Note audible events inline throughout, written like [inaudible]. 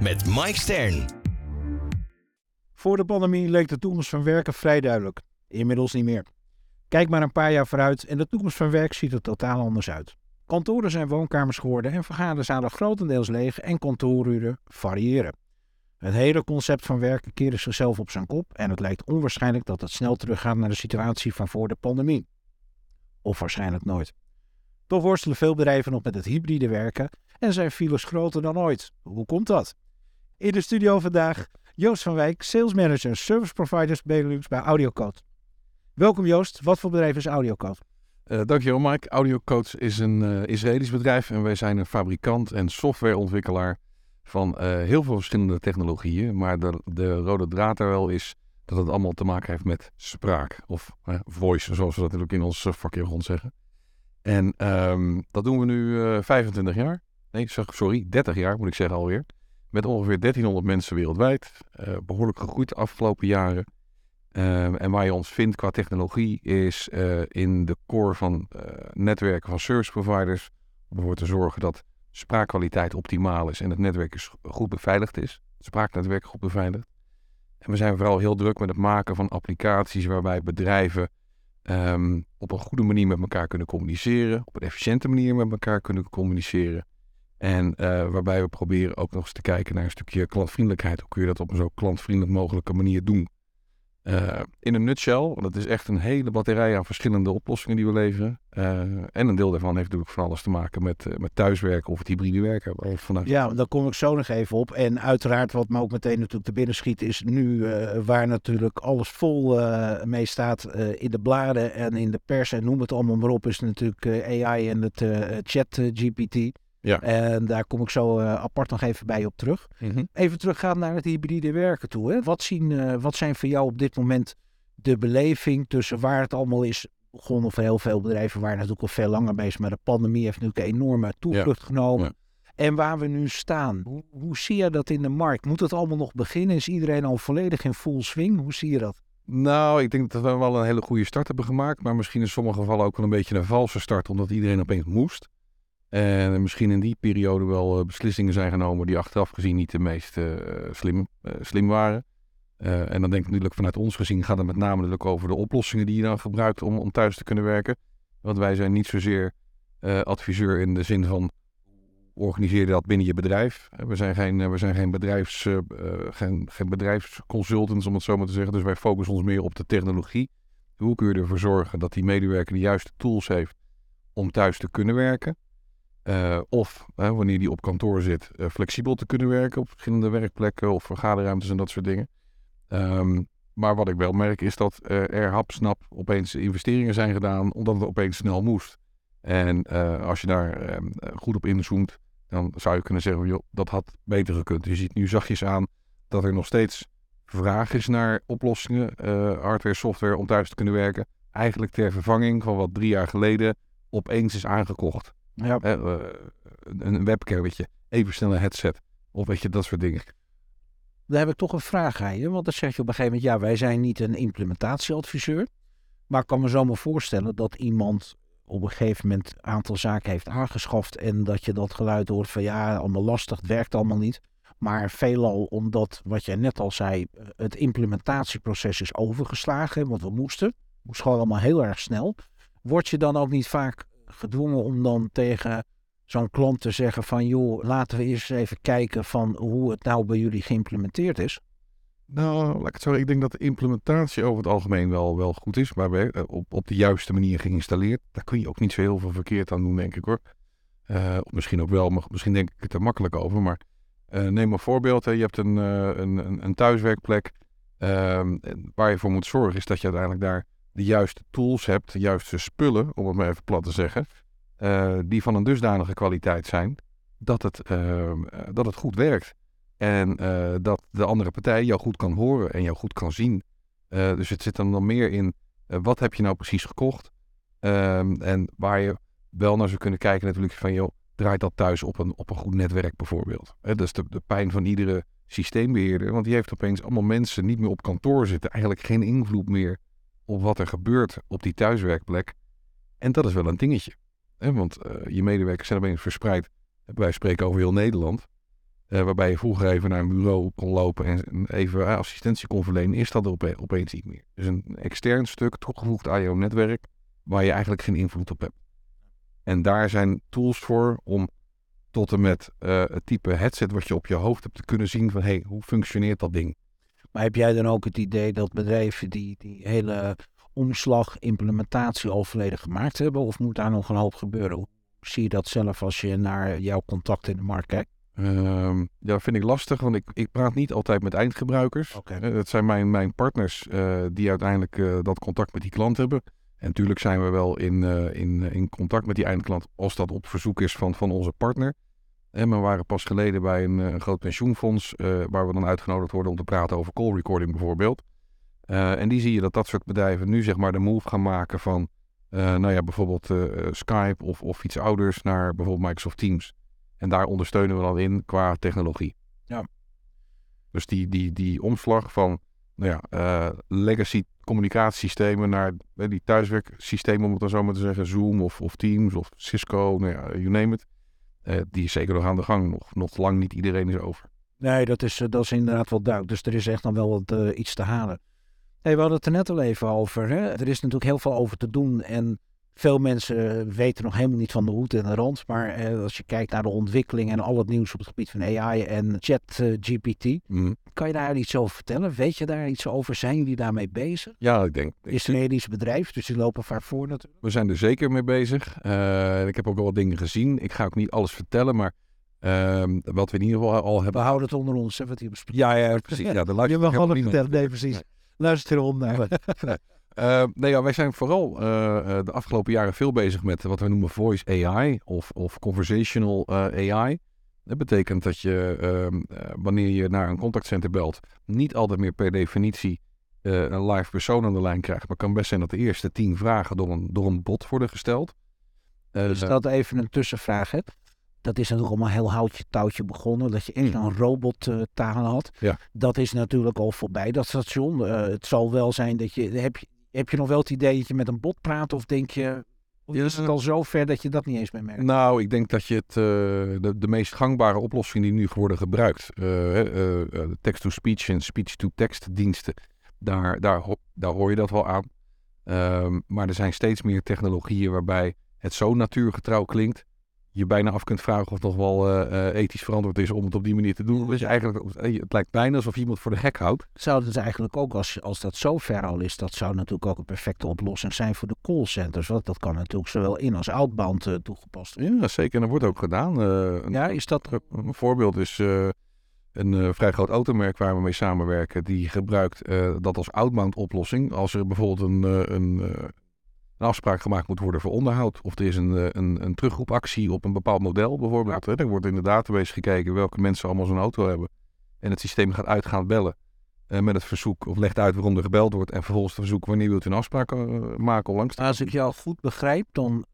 met Mike Stern. Voor de pandemie leek de toekomst van werken vrij duidelijk. Inmiddels niet meer. Kijk maar een paar jaar vooruit en de toekomst van werk ziet er totaal anders uit. Kantoren zijn woonkamers geworden en vergaderzalen grotendeels leeg en kantooruren variëren. Het hele concept van werken keerde zichzelf op zijn kop en het lijkt onwaarschijnlijk dat het snel teruggaat naar de situatie van voor de pandemie. Of waarschijnlijk nooit. Toch worstelen veel bedrijven nog met het hybride werken en zijn files groter dan ooit. Hoe komt dat? In de studio vandaag Joost van Wijk, Sales Manager Service Providers Benelux bij AudioCode. Welkom Joost, wat voor bedrijf is AudioCode? Uh, dankjewel Mike. AudioCode is een uh, Israëlisch bedrijf en wij zijn een fabrikant en softwareontwikkelaar van uh, heel veel verschillende technologieën. Maar de, de, rode draad daar wel is dat het allemaal te maken heeft met spraak of voice, zoals we dat natuurlijk in ons vakjargon zeggen. En um, dat doen we nu 25 jaar. Nee, sorry, 30 jaar moet ik zeggen alweer. Met ongeveer 1300 mensen wereldwijd. Uh, behoorlijk gegroeid de afgelopen jaren. Uh, en waar je ons vindt qua technologie is uh, in de core van netwerken van service providers. Om ervoor te zorgen dat spraakkwaliteit optimaal is en het netwerk is goed beveiligd is. Het spraaknetwerk goed beveiligd. En we zijn vooral heel druk met het maken van applicaties waarbij bedrijven um, op een goede manier met elkaar kunnen communiceren. Op een efficiënte manier met elkaar kunnen communiceren. En uh, waarbij we proberen ook nog eens te kijken naar een stukje klantvriendelijkheid. Hoe kun je dat op een zo klantvriendelijk mogelijke manier doen? Uh, in een nutshell, want het is echt een hele batterij aan verschillende oplossingen die we leveren. Uh, en een deel daarvan heeft natuurlijk van alles te maken met, met thuiswerken of het hybride werken. Vanuit... Ja, daar kom ik zo nog even op. En uiteraard, wat me ook meteen natuurlijk te binnen schiet, is nu waar natuurlijk alles vol mee staat in de bladen en in de pers en noem het allemaal maar op, is natuurlijk AI en het chat GPT. Ja. En daar kom ik zo uh, apart nog even bij op terug. Mm -hmm. Even teruggaan naar het hybride werken toe. Hè. Wat, zien, uh, wat zijn voor jou op dit moment de beleving tussen waar het allemaal is begonnen? Voor heel veel bedrijven waren natuurlijk al veel langer bezig. Maar de pandemie heeft natuurlijk een enorme toevlucht ja. genomen. Ja. En waar we nu staan. Hoe, hoe zie je dat in de markt? Moet het allemaal nog beginnen? Is iedereen al volledig in full swing? Hoe zie je dat? Nou, ik denk dat we wel een hele goede start hebben gemaakt. Maar misschien in sommige gevallen ook wel een beetje een valse start. Omdat iedereen opeens moest. En misschien in die periode wel uh, beslissingen zijn genomen die achteraf gezien niet de meest uh, slim, uh, slim waren. en dan denk ik natuurlijk vanuit ons gezien gaat het met name natuurlijk over de oplossingen die je dan gebruikt om, om thuis te kunnen werken. Want wij zijn niet zozeer adviseur in de zin van organiseer je dat binnen je bedrijf. We zijn geen, we zijn geen, bedrijfs, geen, geen bedrijfsconsultants om het zo maar te zeggen. Dus wij focussen ons meer op de technologie. Hoe kun je ervoor zorgen dat die medewerker de juiste tools heeft om thuis te kunnen werken? Uh, of wanneer die op kantoor zit, uh, flexibel te kunnen werken op verschillende werkplekken of vergaderruimtes en dat soort dingen. Um, maar wat ik wel merk is dat er hapsnap opeens investeringen zijn gedaan omdat het opeens snel moest. En als je daar ehm, goed op inzoomt, dan zou je kunnen zeggen, joh, dat had beter gekund. Je ziet nu zachtjes aan dat er nog steeds vraag is naar oplossingen, hardware, software om thuis te kunnen werken. Eigenlijk ter vervanging van wat drie jaar geleden opeens is aangekocht. Ja. Uh, een je, even snel een headset. Of weet je, dat soort dingen. Daar heb ik toch een vraag aan je. Want dan zeg je op een gegeven moment, ja, wij zijn niet een implementatieadviseur. Maar ik kan me zomaar voorstellen dat iemand op een gegeven moment een aantal zaken heeft aangeschaft. En dat je dat geluid hoort van ja, allemaal lastig, het werkt allemaal niet. Maar veelal omdat, wat jij net al zei, het implementatieproces is overgeslagen. Want we moesten. Het moest gewoon allemaal heel erg snel. Word je dan ook niet vaak gedwongen om dan tegen zo'n klant te zeggen van joh, laten we eerst even kijken van hoe het nou bij jullie geïmplementeerd is? Nou, laat ik het zeggen, ik denk dat de implementatie over het algemeen wel, wel goed is, maar we, op, op de juiste manier geïnstalleerd. Daar kun je ook niet zo heel veel verkeerd aan doen, denk ik hoor. Uh, misschien ook wel, maar misschien denk ik het er makkelijk over. Maar uh, neem een voorbeeld, hè. je hebt een, een, een, thuiswerkplek. Ehm, waar je voor moet zorgen is dat je uiteindelijk daar de juiste tools hebt, de juiste spullen, om het maar even plat te zeggen, uh, die van een dusdanige kwaliteit zijn dat het, uh, dat het goed werkt. En eh, dat de andere partij jou goed kan horen en jou goed kan zien. Eh, dus het zit dan, dan meer in eh, wat heb je nou precies gekocht. Ehm, en waar je wel naar zou kunnen kijken natuurlijk van joh, draait dat thuis op een, op een goed netwerk bijvoorbeeld. Hè, dat is de, de pijn van iedere systeembeheerder. Want die heeft opeens allemaal mensen niet meer op kantoor zitten. Eigenlijk geen invloed meer op wat er gebeurt op die thuiswerkplek. En dat is wel een dingetje. Hè, want je medewerkers zijn opeens verspreid. Wij spreken over heel Nederland. Uh, waarbij je vroeger even naar een bureau kon lopen en even uh, assistentie kon verlenen, is dat er ope opeens niet meer. Dus een extern stuk toegevoegd aan jouw netwerk, waar je eigenlijk geen invloed op hebt. En daar zijn tools voor om tot en met het type headset wat je op je hoofd hebt te kunnen zien van hey, hoe functioneert dat ding? Maar heb jij dan ook het idee dat bedrijven die die hele omslag, implementatie al volledig gemaakt hebben? Of moet daar nog een hoop gebeuren? Hoe zie je dat zelf als je naar jouw contacten in de markt kijkt? Um, ja, dat vind ik lastig, want ik, ik praat niet altijd met eindgebruikers. Okay. Uh, dat zijn mijn, mijn partners uh, die uiteindelijk uh, dat contact met die klant hebben. En natuurlijk zijn we wel in, in, in contact met die eindklant als dat op verzoek is van, van onze partner. En we waren pas geleden bij een, een groot pensioenfonds waar we dan uitgenodigd worden om te praten over call recording bijvoorbeeld. en die zie je dat dat soort bedrijven nu zeg maar de move gaan maken van nou ja, bijvoorbeeld Skype of, of iets ouders naar bijvoorbeeld Microsoft Teams. En daar ondersteunen we dan in qua technologie. Ja. Dus die, die, die omslag van nou ja, legacy communicatiesystemen naar die thuiswerksystemen, om het dan zo maar te zeggen, Zoom of, of Teams of Cisco, nou ja, you name it. Uh, die is zeker nog aan de gang. Nog, nog lang niet iedereen is over. Nee, dat is, dat is inderdaad wel duidelijk. Dus er is echt dan wel wat, iets te halen. Hey, we hadden het er net al even over. Hè? Er is natuurlijk heel veel over te doen. En veel mensen weten nog helemaal niet van de hoed en de rand. Maar eh, als je kijkt naar de ontwikkeling en al het nieuws op het gebied van AI en ChatGPT. Uh, mm. Kan je daar iets over vertellen? Weet je daar iets over? Zijn jullie daarmee bezig? Ja, ik denk. Is een medisch bedrijf, dus die lopen vaak voor natuurlijk. We zijn er zeker mee bezig. Uh, ik heb ook al wat dingen gezien. Ik ga ook niet alles vertellen, maar uh, wat we in ieder geval al hebben. We houden het onder ons, hè, wat hier bespreken. Ja, ja, precies. Ja, de je mag alles vertellen. Nee, precies. Nee. Luister erom naar. [laughs] Uh, nee, ja, wij zijn vooral uh, de afgelopen jaren veel bezig met wat we noemen voice AI of, of conversational uh, AI. Dat betekent dat je, uh, wanneer je naar een contactcenter belt, niet altijd meer per definitie een live persoon aan de lijn krijgt. Maar het kan best zijn dat de eerste tien vragen door een, door een bot worden gesteld. dus dat even een tussenvraag hebt. Dat is natuurlijk allemaal heel houtje touwtje begonnen. Dat je echt Mm. een robottaal had. Ja. Dat is natuurlijk al voorbij, dat station. het zal wel zijn dat je... Heb je heb je nog wel het idee dat je met een bot praat? Of denk je, of is het al zo ver dat je dat niet eens meer merkt? Nou, ik denk dat je het, uh, de, de meest gangbare oplossing die nu worden gebruikt, uh, uh, text-to-speech en speech-to-text diensten, daar, daar, daar hoor je dat wel aan. Um, maar er zijn steeds meer technologieën waarbij het zo natuurgetrouw klinkt, je bijna af kunt vragen of het nog wel uh, ethisch verantwoord is om het op die manier te doen. Dus eigenlijk, het lijkt bijna alsof iemand voor de gek houdt. Zou het eigenlijk ook, als, als dat zo ver al is, dat zou natuurlijk ook een perfecte oplossing zijn voor de callcenters. Want dat kan natuurlijk zowel in- als outbound uh, toegepast worden. Ja, zeker. En dat wordt ook gedaan. Uh, ja, is dat... Een voorbeeld is een vrij groot automerk waar we mee samenwerken. Die gebruikt dat als outbound oplossing. Als er bijvoorbeeld een... een een afspraak gemaakt moet worden voor onderhoud. Of er is een, een, een terugroepactie op een bepaald model bijvoorbeeld. Ja. Er wordt in de database gekeken welke mensen allemaal zo'n auto hebben. En het systeem gaat uitgaan bellen uh, met het verzoek of legt uit waarom er gebeld wordt. En vervolgens het verzoek wanneer wilt u een afspraak uh, maken langs. Als ik jou goed begrijp, dan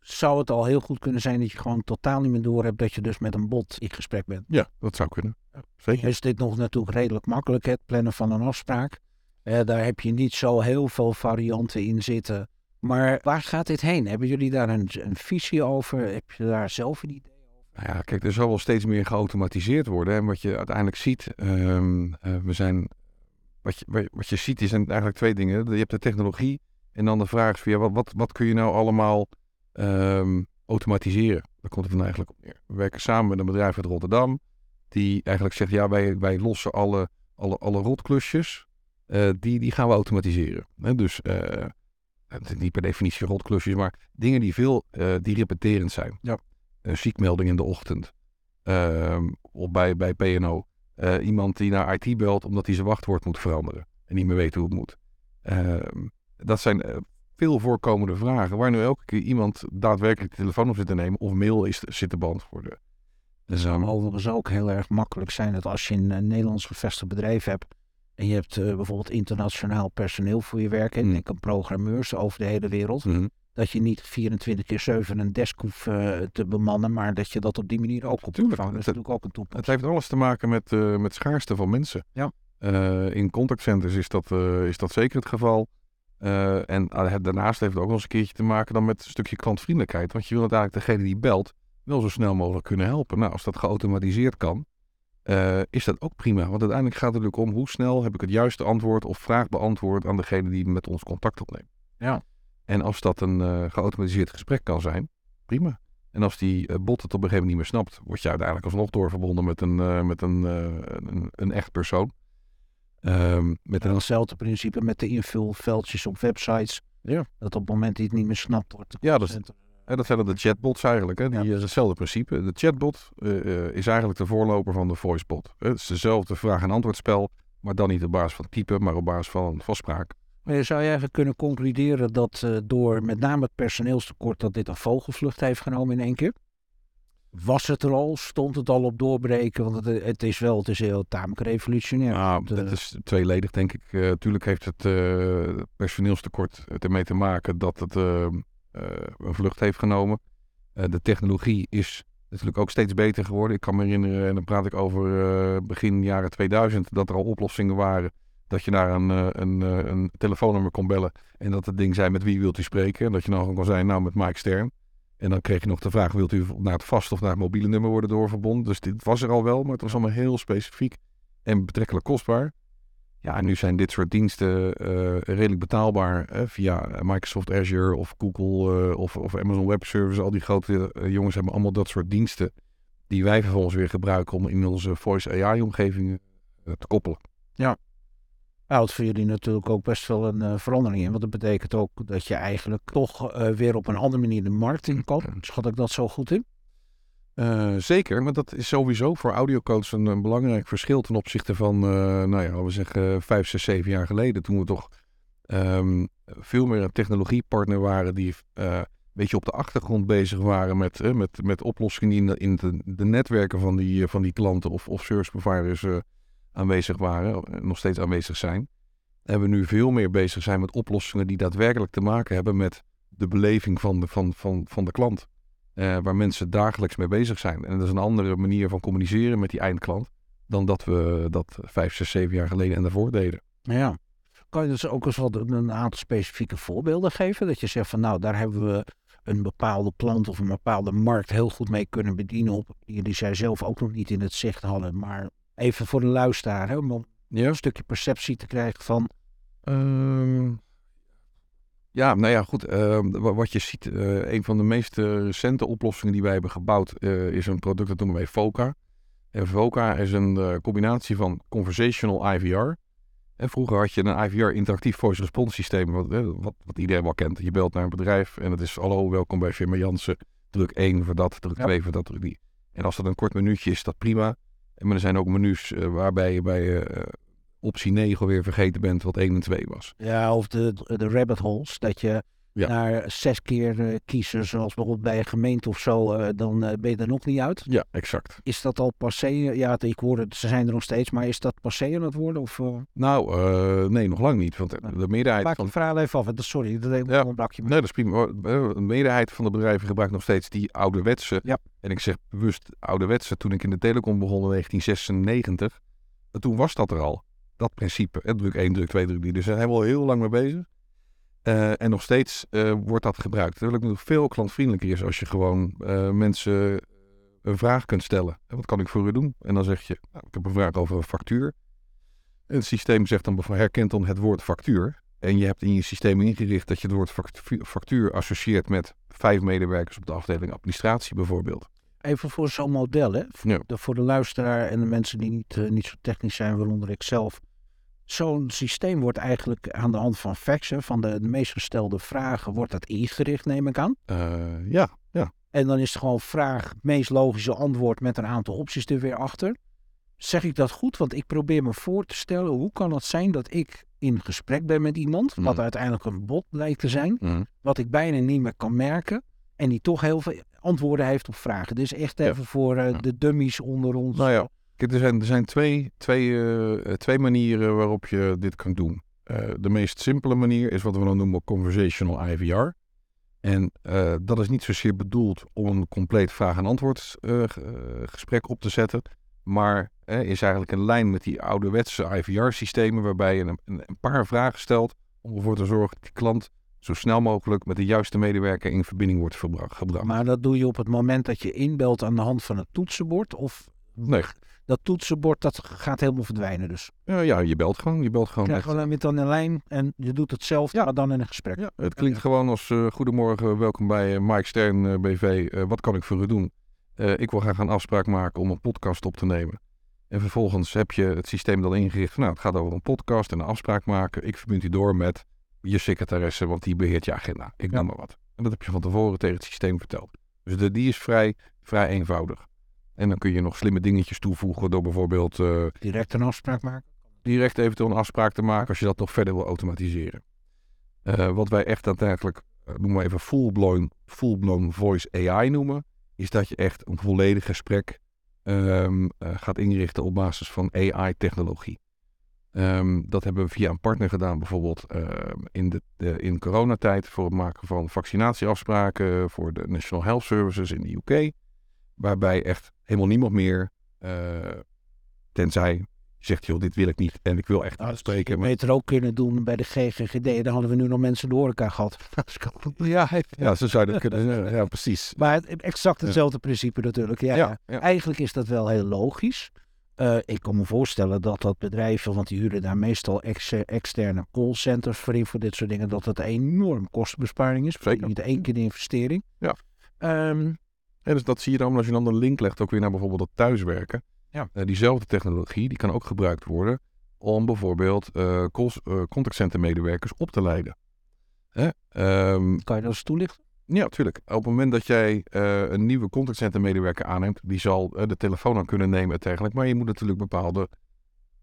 zou het al heel goed kunnen zijn dat je gewoon totaal niet meer door hebt dat je dus met een bot in gesprek bent. Ja, dat zou kunnen. Zeker. Is dit nog natuurlijk redelijk makkelijk, het plannen van een afspraak. Uh, daar heb je niet zo heel veel varianten in zitten. Maar waar gaat dit heen? Hebben jullie daar een, een, visie over? Heb je daar zelf een idee over? Nou ja, kijk, er zal wel steeds meer geautomatiseerd worden. En wat je uiteindelijk ziet, um, uh, we zijn, wat je, wat je ziet is eigenlijk twee dingen. Je hebt de technologie en dan de vraag is wat, wat, wat kun je nou allemaal um, automatiseren? Daar komt het dan eigenlijk op neer. We werken samen met een bedrijf uit Rotterdam, die eigenlijk zegt, ja, wij, wij lossen alle, alle, alle rotklusjes, uh, die, die gaan we automatiseren. Dus... Uh, het is niet per definitie rotklusjes, maar dingen die veel, uh, die repeterend zijn. Ja. Een ziekmelding in de ochtend. Uh, of bij, bij PNO. Uh, iemand die naar IT belt omdat hij zijn wachtwoord moet veranderen. En niet meer weet hoe het moet. Ehm, dat zijn eh, veel voorkomende vragen. Waar nu elke keer iemand daadwerkelijk de telefoon op zit te nemen. Of mail is, zit te beantwoorden. Kan ehm, overigens ook heel erg makkelijk zijn dat als je een, eh, Nederlands gevestigd bedrijf hebt en je hebt eh, bijvoorbeeld internationaal personeel voor je werk en Mm. denk aan programmeurs over de hele wereld, mhm. dat je niet 24 keer 7 een desk hoeft eh, te bemannen, maar dat je dat op die manier ook op Tuurlijk. Dat is het- natuurlijk ook een Het toepassing. heeft alles te maken met, eh met schaarste van mensen. Ja. In contactcenters is dat, is dat zeker het geval. En ah, het- daarnaast heeft het ook nog eens een keertje te maken dan met een stukje klantvriendelijkheid. Want je wil uiteindelijk degene die belt wel zo snel mogelijk kunnen helpen. Nou, als dat geautomatiseerd kan, eh, is dat ook prima. Want uiteindelijk gaat het natuurlijk om hoe snel heb ik het juiste antwoord of vraag beantwoord aan degene die met ons contact opneemt. Ja. En als dat een eh, geautomatiseerd gesprek kan zijn, prima. En als die eh, bot het op een gegeven moment niet meer snapt, word je uiteindelijk alsnog doorverbonden met een, met een, een, een echt persoon. Ehm, met En een, hetzelfde principe met de invulveldjes op websites. Ja. Dat op het moment dat je het niet meer snapt wordt. Ja, dat is- hè, dat zijn dan de chatbots eigenlijk. Hè? Die Ja. is hetzelfde principe. De chatbot eh, eh, is eigenlijk de voorloper van de voicebot. Het is dezelfde vraag- en antwoordspel, maar dan niet op basis van type, maar op basis van, van spraak. Maar je zou je eigenlijk kunnen concluderen dat eh, door met name het personeelstekort dat dit een vogelvlucht heeft genomen in één keer? Was het er al? Stond het al op doorbreken? Want het, het is wel, het is heel tamelijk revolutionair. Eh, dat is tweeledig, denk ik. Eh tuurlijk heeft het eh, personeelstekort ermee te maken dat het eh, eh, een vlucht heeft genomen. Eh, de technologie is natuurlijk ook steeds beter geworden. Ik kan me herinneren, en dan praat ik over eh, begin jaren 2000, dat er al oplossingen waren. Dat je naar een, eh, een, eh, een telefoonnummer kon bellen en dat het ding zei met wie wilt u spreken. En dat je dan gewoon kon zijn, nou met Mike Stern. En dan kreeg je nog de vraag, wilt u naar het vast of naar het mobiele nummer worden doorverbonden? Dus dit was er al wel, maar het was allemaal heel specifiek en betrekkelijk kostbaar. Ja, en nu zijn dit soort diensten eh, redelijk betaalbaar eh, via Microsoft Azure of Google eh, of, of Amazon Web Services. Al die grote jongens hebben allemaal dat soort diensten die wij vervolgens weer gebruiken om in onze Voice AI-omgevingen te koppelen. houdt voor jullie natuurlijk ook best wel een verandering in. Want dat betekent ook dat je eigenlijk toch weer op een andere manier de markt in kan. Schat ik dat zo goed in? Eh, zeker, maar dat is sowieso voor audiocodes een, een belangrijk verschil ten opzichte van, eh, nou ja, we zeggen, vijf, zes, zeven jaar geleden. Toen we toch ehm, veel meer een technologiepartner waren die eh, een beetje op de achtergrond bezig waren met, met, met oplossingen die in, de, in de, netwerken van die, van die klanten of, of service providers aanwezig waren, nog steeds aanwezig zijn. En we nu veel meer bezig zijn met oplossingen die daadwerkelijk te maken hebben met de beleving van de, van, van, van de klant. Eh, waar mensen dagelijks mee bezig zijn. En dat is een andere manier van communiceren met die eindklant dan dat we dat vijf, zes, zeven jaar geleden en daarvoor deden. Ja. Kan je dus ook eens wat een aantal specifieke voorbeelden geven? Dat je zegt van nou, daar hebben we een bepaalde klant of een bepaalde markt heel goed mee kunnen bedienen op die zij zelf ook nog niet in het zicht hadden. Maar even voor de luisteraar, hè, om Ja. een stukje perceptie te krijgen van Ehm, ja, nou ja, goed. ehm, wa- wat je ziet, eh, een van de meest recente oplossingen die wij hebben gebouwd eh, is een product dat noemen wij VOCA. En VOCA is een eh, combinatie van conversational IVR. En vroeger had je een IVR, interactief voice response systeem, wat, wat, wat iedereen wel kent. Je belt naar een bedrijf en het is hallo, welkom bij firma Jansen. Druk 1 voor dat, druk Ja. 2 voor dat, druk die. En als dat een kort minuutje is, is dat prima. En maar er zijn ook menus waarbij je bij optie 9 weer vergeten bent wat 1 en 2 was. ja, of de, de rabbit holes, dat je Ja. naar zes keer eh, kiezen, zoals bijvoorbeeld bij een gemeente of zo, eh, dan eh, ben je er nog niet uit. Ja, exact. Is dat al passé? Ja, ik hoor het, ze zijn er nog steeds, maar is dat passé aan het worden? Of, Nou, nee, nog lang niet. Want de meerderheid maak van... het verhaal even af. Sorry, dat Ja. onderbrak je me. Nee, dat is prima. De meerderheid van de bedrijven gebruikt nog steeds die ouderwetse. Ja. En ik zeg bewust ouderwetse. Toen ik in de telecom begon in 1996. en Toen was dat er al. Dat principe. hè, Druk 1, druk 2, druk 3. Dus daar zijn we al heel lang mee bezig. Eh, en nog steeds eh, wordt dat gebruikt. Terwijl het nog veel klantvriendelijker is als je gewoon eh, mensen een vraag kunt stellen. Wat kan ik voor u doen? En dan zeg je, nou, ik heb een vraag over een factuur. En het systeem zegt dan, herkent dan het woord factuur. En je hebt in je systeem ingericht dat je het woord factu- factuur associeert met vijf medewerkers op de afdeling administratie bijvoorbeeld. Even voor zo'n model, hè? Voor, Ja. de, voor de luisteraar en de mensen die niet, niet zo technisch zijn, waaronder ik zelf. Zo'n systeem wordt eigenlijk aan de hand van hè, van de, meest gestelde vragen, wordt dat ingericht, neem ik aan. Eh, ja, ja. En dan is het gewoon vraag, meest logische antwoord met een aantal opties er weer achter. Zeg ik dat goed? Want ik probeer me voor te stellen, hoe kan het zijn dat ik in gesprek ben met iemand, wat Mhm. uiteindelijk een bot lijkt te zijn, Mhm. wat ik bijna niet meer kan merken, en die toch heel veel antwoorden heeft op vragen. Dus echt even voor eh, Ja. de dummies onder ons. Nou ja, kijk, er zijn, er zijn twee, twee, eh, twee manieren waarop je dit kan doen. Eh, de meest simpele manier is wat we dan noemen conversational IVR. En eh, dat is niet zozeer bedoeld om een compleet vraag- en antwoord g- eh, gesprek op te zetten. Maar is eigenlijk in lijn met die ouderwetse IVR-systemen waarbij je een, een, paar vragen stelt om ervoor te zorgen dat die klant zo snel mogelijk met de juiste medewerker in verbinding wordt gebracht. Maar dat doe je op het moment dat je inbelt aan de hand van het toetsenbord. Of Nee. Dat toetsenbord dat gaat helemaal verdwijnen dus. Ja, ja, je belt gewoon. Je belt gewoon Ja, met, gewoon met dan een lijn en je doet het zelf, Ja. maar dan in een gesprek. Ja, het klinkt gewoon als eh, goedemorgen, welkom bij eh, Mike Stern eh, BV. Wat kan ik voor u doen? Ik wil graag een afspraak maken om een podcast op te nemen. En vervolgens heb je het systeem dan ingericht. van, Nou, het gaat over een podcast en een afspraak maken. Ik verbind u door met je secretaresse, want die beheert je agenda. Ik noem maar wat. En dat heb je van tevoren tegen het systeem verteld. Dus de, die is vrij, vrij eenvoudig. En dan kun je nog slimme dingetjes toevoegen door bijvoorbeeld eh, Direct een afspraak maken. direct eventueel een afspraak te maken als je dat nog verder wil automatiseren. Eh, wat wij echt daadwerkelijk, eh, noem maar even full-blown, full-blown voice AI noemen, is dat je echt een volledig gesprek ehm, eh, gaat inrichten op basis van AI-technologie. Ehm, dat hebben we via een partner gedaan, bijvoorbeeld ehm, in, de, de, in coronatijd voor het maken van vaccinatieafspraken voor de National Health Services in de UK. Waarbij echt helemaal niemand meer, eh, tenzij zegt, joh, dit wil ik niet en ik wil echt Nou, afspreken. Je met- beter ook kunnen doen bij de GGGD. Dan hadden we nu nog mensen de horeca gehad. [laughs] Ja, ja, zo zou je dat kunnen. Ja, precies. Maar exact hetzelfde principe natuurlijk. Ja, ja. Ja, ja. Eigenlijk is dat wel heel logisch. Eh, ik kan me voorstellen dat dat bedrijven, want die huren daar meestal ex- externe callcenters voor in voor dit soort dingen, dat dat een enorm kostenbesparing is. Zeker. Niet één keer de investering. Ja. Ehm, En dus dat zie je dan als je dan een link legt ook weer naar bijvoorbeeld het thuiswerken. Ja. Eh, diezelfde technologie, die kan ook gebruikt worden om bijvoorbeeld eh, contactcenter medewerkers op te leiden. Hè? Ehm, kan je dat eens toelichten? ja, natuurlijk. Op het moment dat jij een nieuwe contactcenter medewerker aanneemt, die zal de telefoon aan kunnen nemen en dergelijke. Maar je moet natuurlijk bepaalde...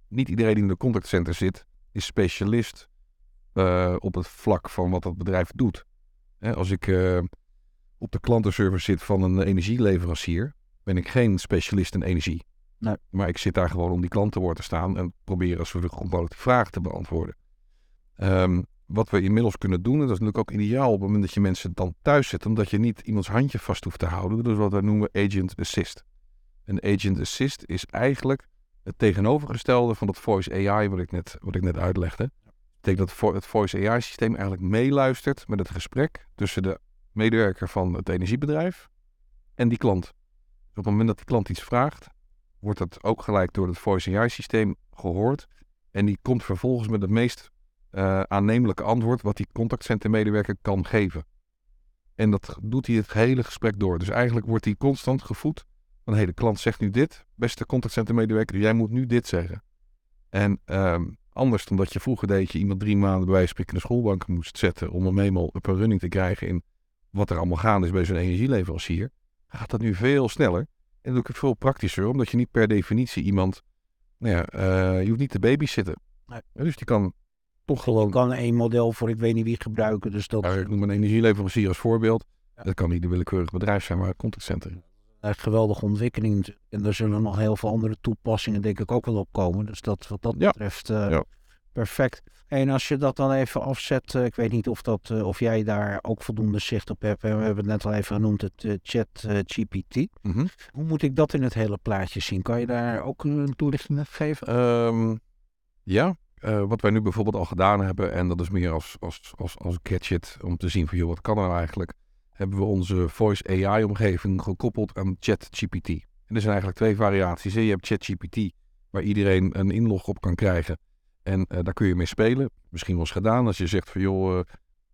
Niet iedereen die in de contactcenter zit, is specialist op het vlak van wat dat bedrijf doet. Hè, als ik op de klantenservice zit van een energieleverancier, ben ik geen specialist in energie. Nee. Maar ik zit daar gewoon om die klant te woord te staan en proberen zo goed mogelijk de vraag te beantwoorden. Ehm, wat we inmiddels kunnen doen, en dat is natuurlijk ook ideaal op het moment dat je mensen dan thuis zet, omdat je niet iemands handje vast hoeft te houden. Dus wat wij noemen agent assist. Een agent assist is eigenlijk het tegenovergestelde van dat voice AI wat ik net, wat ik net uitlegde. Dat betekent dat het voice AI systeem eigenlijk meeluistert met het gesprek tussen de medewerker van het energiebedrijf en die klant. Dus op het moment dat die klant iets vraagt, wordt dat ook gelijk door het voice AI systeem gehoord. En die komt vervolgens met het meest eh, aannemelijke antwoord wat die contactcentermedewerker kan geven. En dat doet hij het hele gesprek door. Dus eigenlijk wordt hij constant gevoed van hé, de klant zegt nu dit, beste contactcentermedewerker, jij moet nu dit zeggen. En ehm, anders dan dat je vroeger deed, je iemand drie maanden bij wijze van schoolbank moest zetten om hem eenmaal op een running te krijgen in wat er allemaal gaande is bij zo'n energieleverancier, gaat dat nu veel sneller. En ook veel praktischer, omdat je niet per definitie iemand, nou ja, eh, je hoeft niet te babysitten. Nee. Dus die kan toch gewoon Ik kan één model voor ik weet niet wie gebruiken. Dus dat ja, ik noem een energieleverancier als voorbeeld. Ja. Dat kan niet een willekeurig bedrijf zijn, maar een contactcenter. een geweldige ontwikkeling. En er zullen nog heel veel andere toepassingen denk ik ook wel op komen. Dus dat wat dat betreft eh, Ja. Perfect. En als je dat dan even afzet, eh, ik weet niet of, dat, eh, of jij daar ook voldoende zicht op hebt. We hebben het net al even genoemd, het eh, chat GPT. Mhm. Hoe moet ik dat in het hele plaatje zien? Kan je daar ook een toelichting op geven? Ehm, ja, wat wij nu bijvoorbeeld al gedaan hebben, en dat is meer als, als, als, als gadget om te zien van, joh, wat kan er nou eigenlijk? Hebben we onze voice AI-omgeving gekoppeld aan ChatGPT. En er zijn eigenlijk twee variaties. Je hebt ChatGPT, waar iedereen een inlog op kan krijgen. En eh, daar kun je mee spelen. Misschien eens gedaan als je zegt van, joh,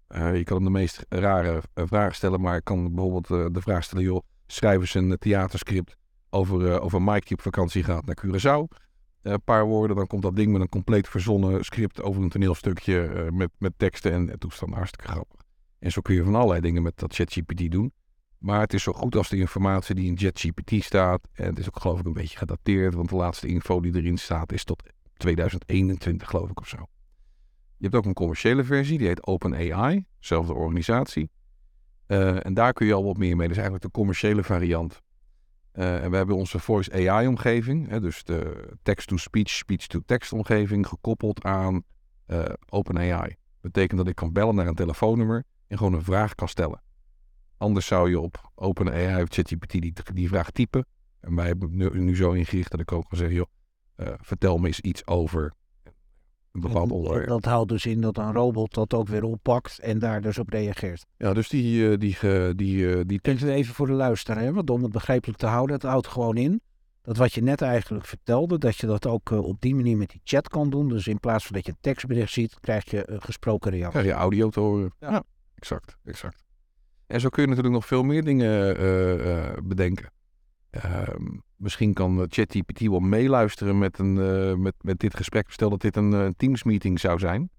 eh, eh, je kan hem de meest rare vragen stellen, maar ik kan bijvoorbeeld de vraag stellen, joh, schrijf eens een theaterscript over, over Mike die op vakantie gaat naar Curaçao een paar woorden, dan komt dat ding met een compleet verzonnen script over een toneelstukje met, met teksten en, en toestanden. Hartstikke grappig. En zo kun je van allerlei dingen met dat ChatGPT doen. Maar het is zo goed als de informatie die in ChatGPT staat. En het is ook geloof ik een beetje gedateerd, want de laatste info die erin staat is tot 2021 geloof ik of zo. Je hebt ook een commerciële versie, die heet OpenAI, zelfde organisatie. Eh, en daar kun je al wat meer mee. Dat is eigenlijk de commerciële variant. Eh, en we hebben onze Voice AI-omgeving, dus de text-to-speech, speech-to-text omgeving, gekoppeld aan uh, OpenAI. Betekent dat ik kan bellen naar een telefoonnummer en gewoon een vraag kan stellen. Anders zou je op OpenAI of ChatGPT die, vraag typen. En wij hebben nu, nu zo ingericht dat ik ook kan zeggen, joh, vertel me eens iets over een bepaald onderwerp. Dat houdt dus in dat een robot dat ook weer oppakt en daar dus op reageert. Ja, dus die... Uh, die, die, die tekst... Even voor de luisteraar, want om het begrijpelijk te houden, het houdt gewoon in dat wat je net eigenlijk vertelde, dat je dat ook op die manier met die chat kan doen. Dus in plaats van dat je een tekstbericht ziet, krijg je een gesproken reactie. Krijg je audio te horen. Ja, ja exact, exact. En zo kun je natuurlijk nog veel meer dingen bedenken. Ehm, misschien kan ChatGPT wel meeluisteren met, een, uh, met, met dit gesprek. Stel dat dit een uh, Teams-meeting zou zijn.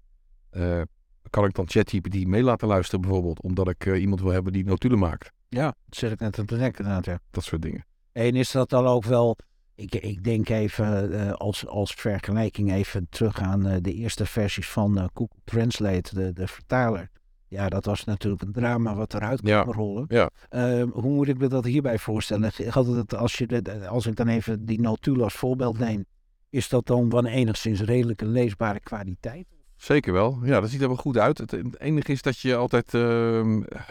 Uh, kan ik dan ChatGPT mee laten luisteren bijvoorbeeld, omdat ik iemand wil hebben die notulen maakt? Ja, dat zit ik net aan te denken inderdaad, ja. Dat soort dingen. En is dat dan ook wel... Ik, ik denk even als, als vergelijking even terug aan de eerste versies van Google Translate, de, de vertaler. Ja, dat was natuurlijk een drama wat eruit kwam ja. rollen. Ja. Uh, hoe moet ik me dat hierbij voorstellen? Het, als, je, als ik dan even die notulen als voorbeeld neem, is dat dan van enigszins redelijke leesbare kwaliteit? Zeker wel. Ja, dat ziet er wel goed uit. Het, enige is dat je altijd, uh,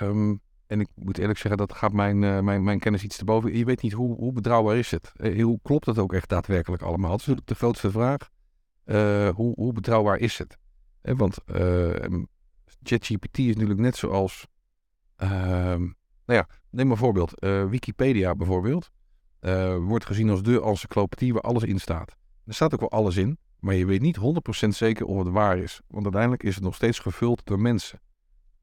um, en ik moet eerlijk zeggen, dat gaat mijn, uh, mijn, mijn kennis iets te boven. Je weet niet hoe, hoe betrouwbaar is het? Uh, hoe klopt het ook echt daadwerkelijk allemaal? Dat is natuurlijk de grootste vraag. Uh, hoe, hoe betrouwbaar is het? want ChatGPT is natuurlijk net zoals, uh, nou ja, neem maar een voorbeeld. Uh, Wikipedia bijvoorbeeld uh, wordt gezien als de encyclopedie waar alles in staat. Er staat ook wel alles in, maar je weet niet 100% zeker of het waar is. Want uiteindelijk is het nog steeds gevuld door mensen.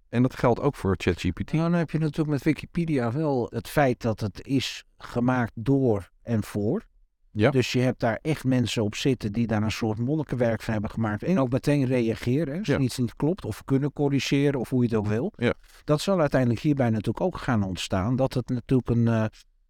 En dat geldt ook voor ChatGPT. Nou, dan heb je natuurlijk met Wikipedia wel het feit dat het is gemaakt door en voor. Ja. Dus je hebt daar echt mensen op zitten die daar een soort monnikenwerk van hebben gemaakt. En ook meteen reageren als ja. iets niet klopt. Of kunnen corrigeren of hoe je het ook wil. Ja. Dat zal uiteindelijk hierbij natuurlijk ook gaan ontstaan. Dat het natuurlijk een... Uh,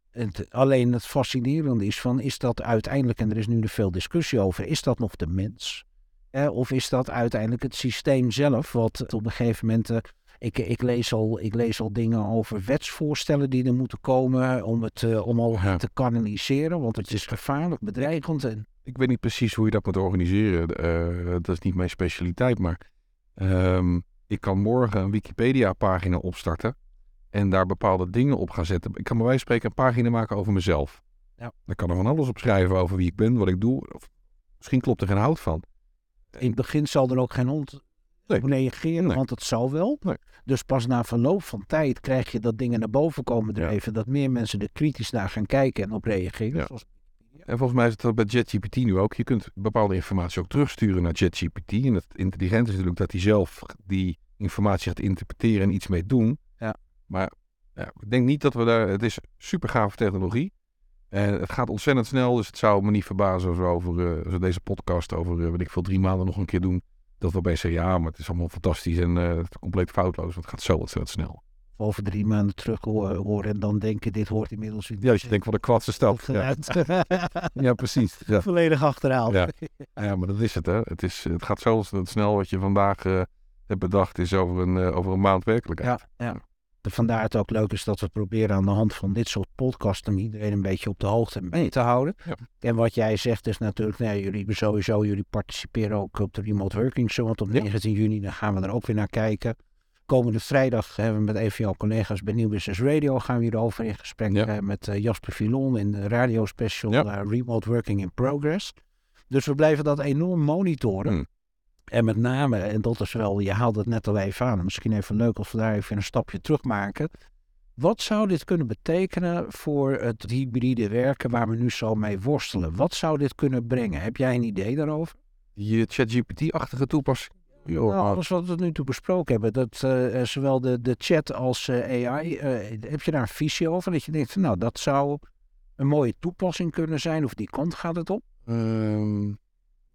het, alleen het fascinerende is van, is dat uiteindelijk, en er is nu veel discussie over, is dat nog de mens? Eh, of is dat uiteindelijk het systeem zelf, wat op een gegeven moment uh, ik, ik, lees al, ik lees al dingen over wetsvoorstellen die er moeten komen om het uh, om al ja. te kanaliseren, want het is gevaarlijk, bedreigend. En... Ik weet niet precies hoe je dat moet organiseren. Uh, dat is niet mijn specialiteit, maar um, ik kan morgen een Wikipedia-pagina opstarten en daar bepaalde dingen op gaan zetten. Ik kan bij wijze van spreken een pagina maken over mezelf. Ja. Dan kan er van alles op schrijven over wie ik ben, wat ik doe. Of misschien klopt er geen hout van. In het begin zal er ook geen hond nee. reageren, nee. want het zal wel. Nee. Dus pas na verloop van tijd krijg je dat dingen naar boven komen drijven. Ja. Dat meer mensen er kritisch naar gaan kijken en op reageren. Ja. En volgens mij is het bij ChatGPT nu ook. Je kunt bepaalde informatie ook terugsturen naar ChatGPT. En het intelligent is natuurlijk dat hij zelf die informatie gaat interpreteren en iets mee doen. Ja. Maar ja, ik denk niet dat we daar... Het is super gave technologie. En het gaat ontzettend snel, dus het zou me niet verbazen als we over uh, deze podcast over, uh, weet ik veel, drie maanden nog een keer doen dat we opeens zeggen, ja, maar het is allemaal fantastisch en uh, compleet foutloos, want het gaat zo ontzettend snel. Over drie maanden terug horen en dan denken, dit hoort inmiddels... In ja, als je denkt van de kwatse stap. Ja. [laughs] ja, precies. Ja. Volledig achterhaald. [laughs] Ja. ja, maar dat is het, hè. Het, is, het gaat zo snel wat je vandaag uh, hebt bedacht, is over een, uh, over een maand werkelijkheid. Ja, ja. Vandaar het ook leuk is dat we proberen aan de hand van dit soort podcasts om iedereen een beetje op de hoogte mee te houden. Ja. En wat jij zegt is natuurlijk, nee, jullie sowieso, jullie participeren ook op de Remote Working Show. Want op 19 juni dan gaan we er ook weer naar kijken. Komende vrijdag hebben we met een van jouw collega's bij New Business Radio gaan we hierover in gesprek ja. uh, met uh, Jasper Filon in de radiospecial uh, Remote Working in Progress. Dus we blijven dat enorm monitoren. Hmm. En met name, en dat is wel, je haalde het net al even aan, misschien even leuk als we daar even een stapje terug maken. Wat zou dit kunnen betekenen voor het hybride werken waar we nu zo mee worstelen? Wat zou dit kunnen brengen? Heb jij een idee daarover? Je ChatGPT-achtige toepassing? Nou, alles wat we nu toe besproken hebben, dat uh, zowel de, de chat als uh, AI, uh, heb je daar een visie over? Dat je denkt, nou, dat zou een mooie toepassing kunnen zijn, of die kant gaat het op? Um...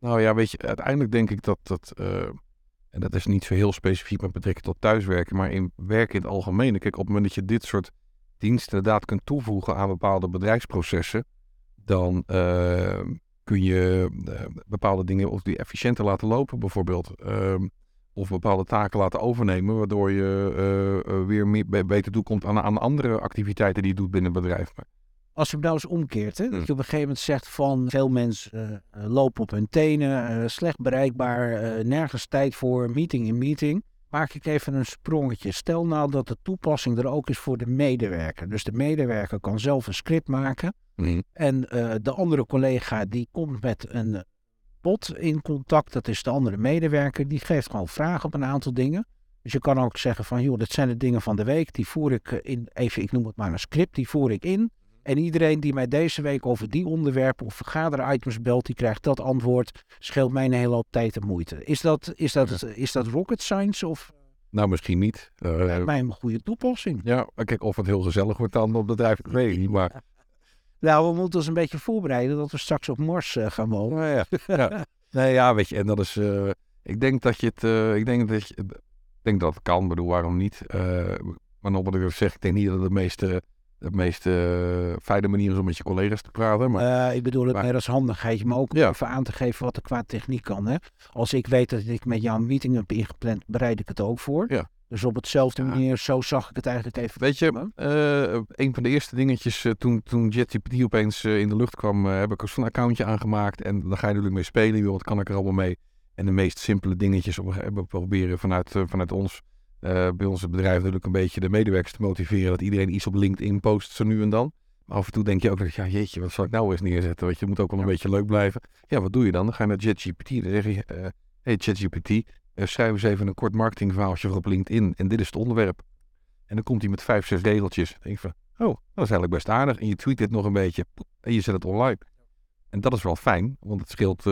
Nou ja, weet je, uiteindelijk denk ik dat dat, uh, en dat is niet zo heel specifiek met betrekking tot thuiswerken, maar in werken in het algemeen. Kijk, op het moment dat je dit soort diensten inderdaad kunt toevoegen aan bepaalde bedrijfsprocessen, dan uh, kun je uh, bepaalde dingen of die efficiënter laten lopen. Bijvoorbeeld, of bepaalde taken laten overnemen, waardoor je eh, eh, weer meer, be- beter toekomt aan, aan andere activiteiten die je doet binnen het bedrijf. Maar, Als je hem nou eens omkeert, hè, dat Hmm. je op een gegeven moment zegt van veel mensen eh, eh, lopen op hun tenen, eh, slecht bereikbaar, nergens tijd voor, meeting in meeting. Maak ik even een sprongetje. Stel nou dat de toepassing er ook is voor de medewerker. Dus de medewerker kan zelf een script maken. En eh, de andere collega die komt met een bot in contact. Dat is de andere medewerker. Die geeft gewoon vragen op een aantal dingen. Dus je kan ook zeggen van, joh, dit zijn de dingen van de week. Die voer ik in, even, ik noem het maar een script, die voer ik in. En iedereen die mij deze week over die onderwerpen of vergaderitems belt, die krijgt dat antwoord. Scheelt mij een hele hoop tijd en moeite. Is dat, is dat, is dat rocket science of Nou, misschien niet. Lijkt mij een goede toepassing? ja, kijk, of het heel gezellig wordt dan op het bedrijf, ik weet niet. Maar [laughs] Nou, we moeten ons een beetje voorbereiden dat we straks op Mars eh, gaan wonen. Nou ja, ja. Nee, ja, weet je, en dat is. eh, ik denk dat je het. ik denk dat je. Ik denk dat het kan, ik bedoel, waarom niet? Maar nog wat ik zeg, ik denk niet dat de meeste. De meest eh, fijne manier is om met je collega's te praten. Maar Eh, ik bedoel het maar- meer als handigheid, maar ook Ja. even aan te geven wat er qua techniek kan. Hè? Als ik weet dat ik met jou een meeting heb ingepland, bereid ik het ook voor. Ja. Dus op hetzelfde Ja. manier, zo zag ik het eigenlijk even. weet je, eh, een van de eerste dingetjes toen, toen JetGPT opeens in de lucht kwam, heb ik zo'n accountje aangemaakt. En dan ga je natuurlijk mee spelen. Wat kan ik er allemaal mee? En de meest simpele dingetjes op, we proberen vanuit, vanuit ons, eh, bij ons het bedrijf natuurlijk een beetje de medewerkers te motiveren. Dat iedereen iets op LinkedIn post zo nu en dan. Maar af en toe denk je ook, dat, ja jeetje, wat zal ik nou eens neerzetten? Want je moet ook wel een Ja. beetje leuk blijven. Ja, wat doe je dan? Dan ga je naar JetGPT. Dan zeg je, eh hey JetGPT, eh, schrijf eens even een kort marketingverhaaltje voor op LinkedIn. En dit is het onderwerp. En dan komt hij met vijf, zes regeltjes. Dan denk je van, oh, dat is eigenlijk best aardig. En je tweet dit nog een beetje. poep, En je zet het online. En dat is wel fijn. Want het scheelt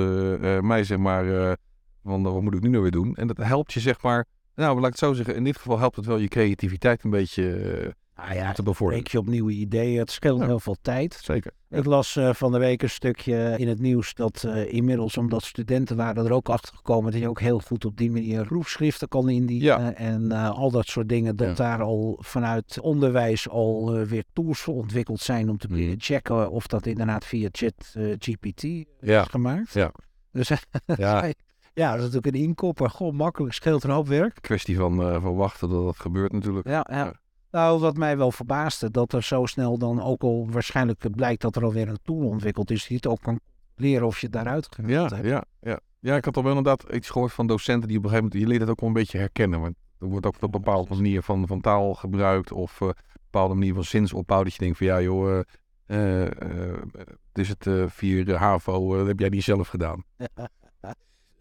mij zeg maar, van wat moet ik nu nou weer doen? En dat helpt je zeg maar, nou laat ik het zo zeggen. In dit geval helpt het wel je creativiteit een beetje Nou ja, te bevorderen. je op nieuwe ideeën. Het scheelt Ja. heel veel tijd. Zeker. Ik las eh, van de week een stukje in het nieuws dat eh, inmiddels, omdat studenten waren er ook achter gekomen, dat je ook heel goed op die manier proefschriften kan indienen. Ja. En al dat soort dingen, dat Ja. daar al vanuit onderwijs al weer tools voor ontwikkeld zijn om te Mhm. checken of dat inderdaad via chat GPT is gemaakt. Ja. Dus [laughs] Ja, ja, dat is natuurlijk een inkopper. Gewoon makkelijk, scheelt een hoop werk. kwestie van, van wachten dat dat gebeurt natuurlijk. Ja, ja. Ja. Nou, wat mij wel verbaasde, dat er zo snel dan ook al waarschijnlijk blijkt dat er alweer een tool ontwikkeld is die het ook kan leren of je het daaruit gehaald Ja, hebt. ja, ja. ja, ik had al wel inderdaad iets gehoord van docenten die op een gegeven moment, je leert het ook wel een beetje herkennen. Want er wordt ook op een bepaalde manier van, van taal gebruikt of eh, een bepaalde manier van zinsopbouw. Dat je denkt van ja joh, het is het vier HAVO, dat heb jij niet zelf gedaan. [laughs]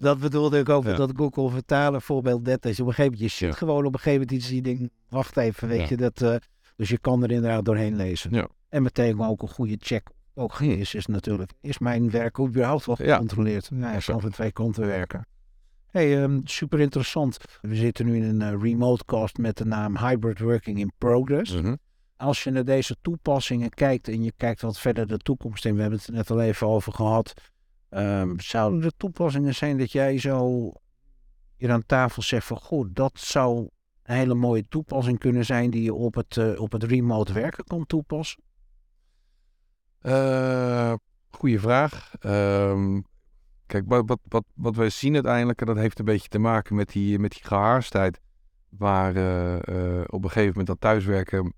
Dat bedoelde ik ook, Ja. dat kon vertalen, voorbeeld dat je op een gegeven moment, je ziet Ja. gewoon op een gegeven moment iets die denkt, wacht even, weet Ja. je, dat, eh, dus je kan er inderdaad doorheen lezen. Ja. En meteen ook een goede check ook is, is natuurlijk, is mijn werk überhaupt wel Ja. gecontroleerd? Ja, Exact. kan van twee kanten werken. Hey, ehm, super interessant. We zitten nu in een eh, remote cast met de naam Hybrid Working in Progress. Mhm. Als je naar deze toepassingen kijkt en je kijkt wat verder de toekomst in, we hebben het er net al even over gehad. Ehm, zouden er toepassingen zijn dat jij zo hier aan tafel zegt van goh, dat zou een hele mooie toepassing kunnen zijn die je op het, eh, op het remote werken kan toepassen? Eh, goeie vraag. Ehm, kijk, wat, wat, wat, wat wij zien uiteindelijk, en dat heeft een beetje te maken met die, met die gehaastheid, waar eh, op een gegeven moment dat thuiswerken,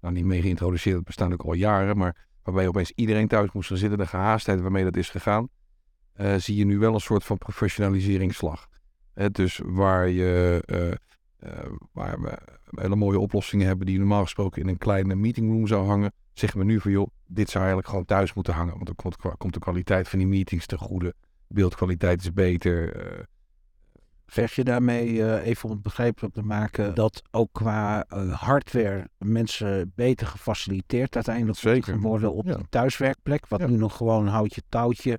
nou niet mee geïntroduceerd, dat bestaat ook al jaren, maar waarbij opeens iedereen thuis moest gaan zitten, de gehaastheid waarmee dat is gegaan, eh, zie je nu wel een soort van professionaliseringsslag. Dus waar je eh, eh, waar we hele mooie oplossingen hebben die normaal gesproken in een kleine meetingroom zou hangen, zeggen we nu van joh, dit zou eigenlijk gewoon thuis moeten hangen. Want dan komt, komt de kwaliteit van die meetings ten goede. Beeldkwaliteit is beter. Zeg je daarmee, eh, even om het begrijpelijk te maken, dat ook qua eh, hardware mensen beter gefaciliteerd uiteindelijk Zeker. worden op Ja. die thuiswerkplek, wat Ja. nu nog gewoon houtje touwtje in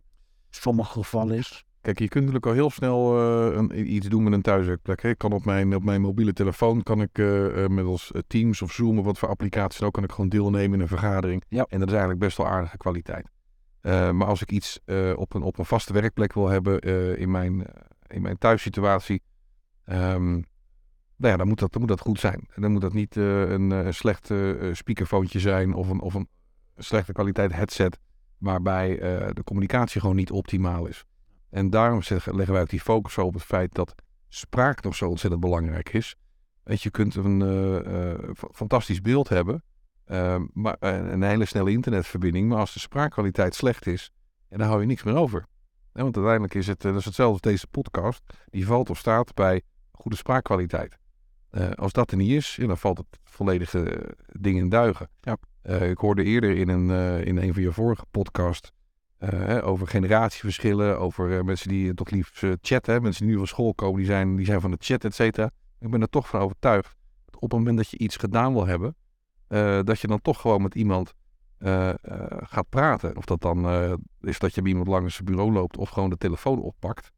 sommige gevallen is? Kijk, je kunt natuurlijk al heel snel eh, een, iets doen met een thuiswerkplek. Hè. Ik kan op mijn, op mijn mobiele telefoon, kan ik middels Teams of Zoom of wat voor applicaties dan ook, kan ik gewoon deelnemen in een vergadering. Ja. En dat is eigenlijk best wel aardige kwaliteit. Maar als ik iets op, een, op een vaste werkplek wil hebben in, mijn, in mijn thuissituatie, ehm, nou ja, dan moet, dat, dan moet dat goed zijn. En dan moet dat niet eh, een, eh, slecht eh, speakerfoontje zijn of een, of een slechte kwaliteit headset, waarbij de communicatie gewoon niet optimaal is. En daarom leggen wij ook die focus zo op het feit dat spraak nog zo ontzettend belangrijk is. Want je kunt een fa- fantastisch beeld hebben, eh, maar, en een hele snelle internetverbinding. Maar als de spraakkwaliteit slecht is, dan hou je niks meer over. Ja, want uiteindelijk is het, eh, dat is hetzelfde als deze podcast. Die valt of staat bij goede spraakkwaliteit. Eh, als dat er niet is, ja, dan valt het volledige eh, ding in duigen. Ja. Ik hoorde eerder in een, in een van je vorige podcast over generatieverschillen, over mensen die toch liefst chatten. Mensen die nu van school komen, die zijn, die zijn van de chat, et cetera. Ik ben er toch van overtuigd dat op het moment dat je iets gedaan wil hebben, dat je dan toch gewoon met iemand eh, eh, gaat praten. Of dat dan eh, is dat je bij iemand langs zijn bureau loopt of gewoon de telefoon oppakt.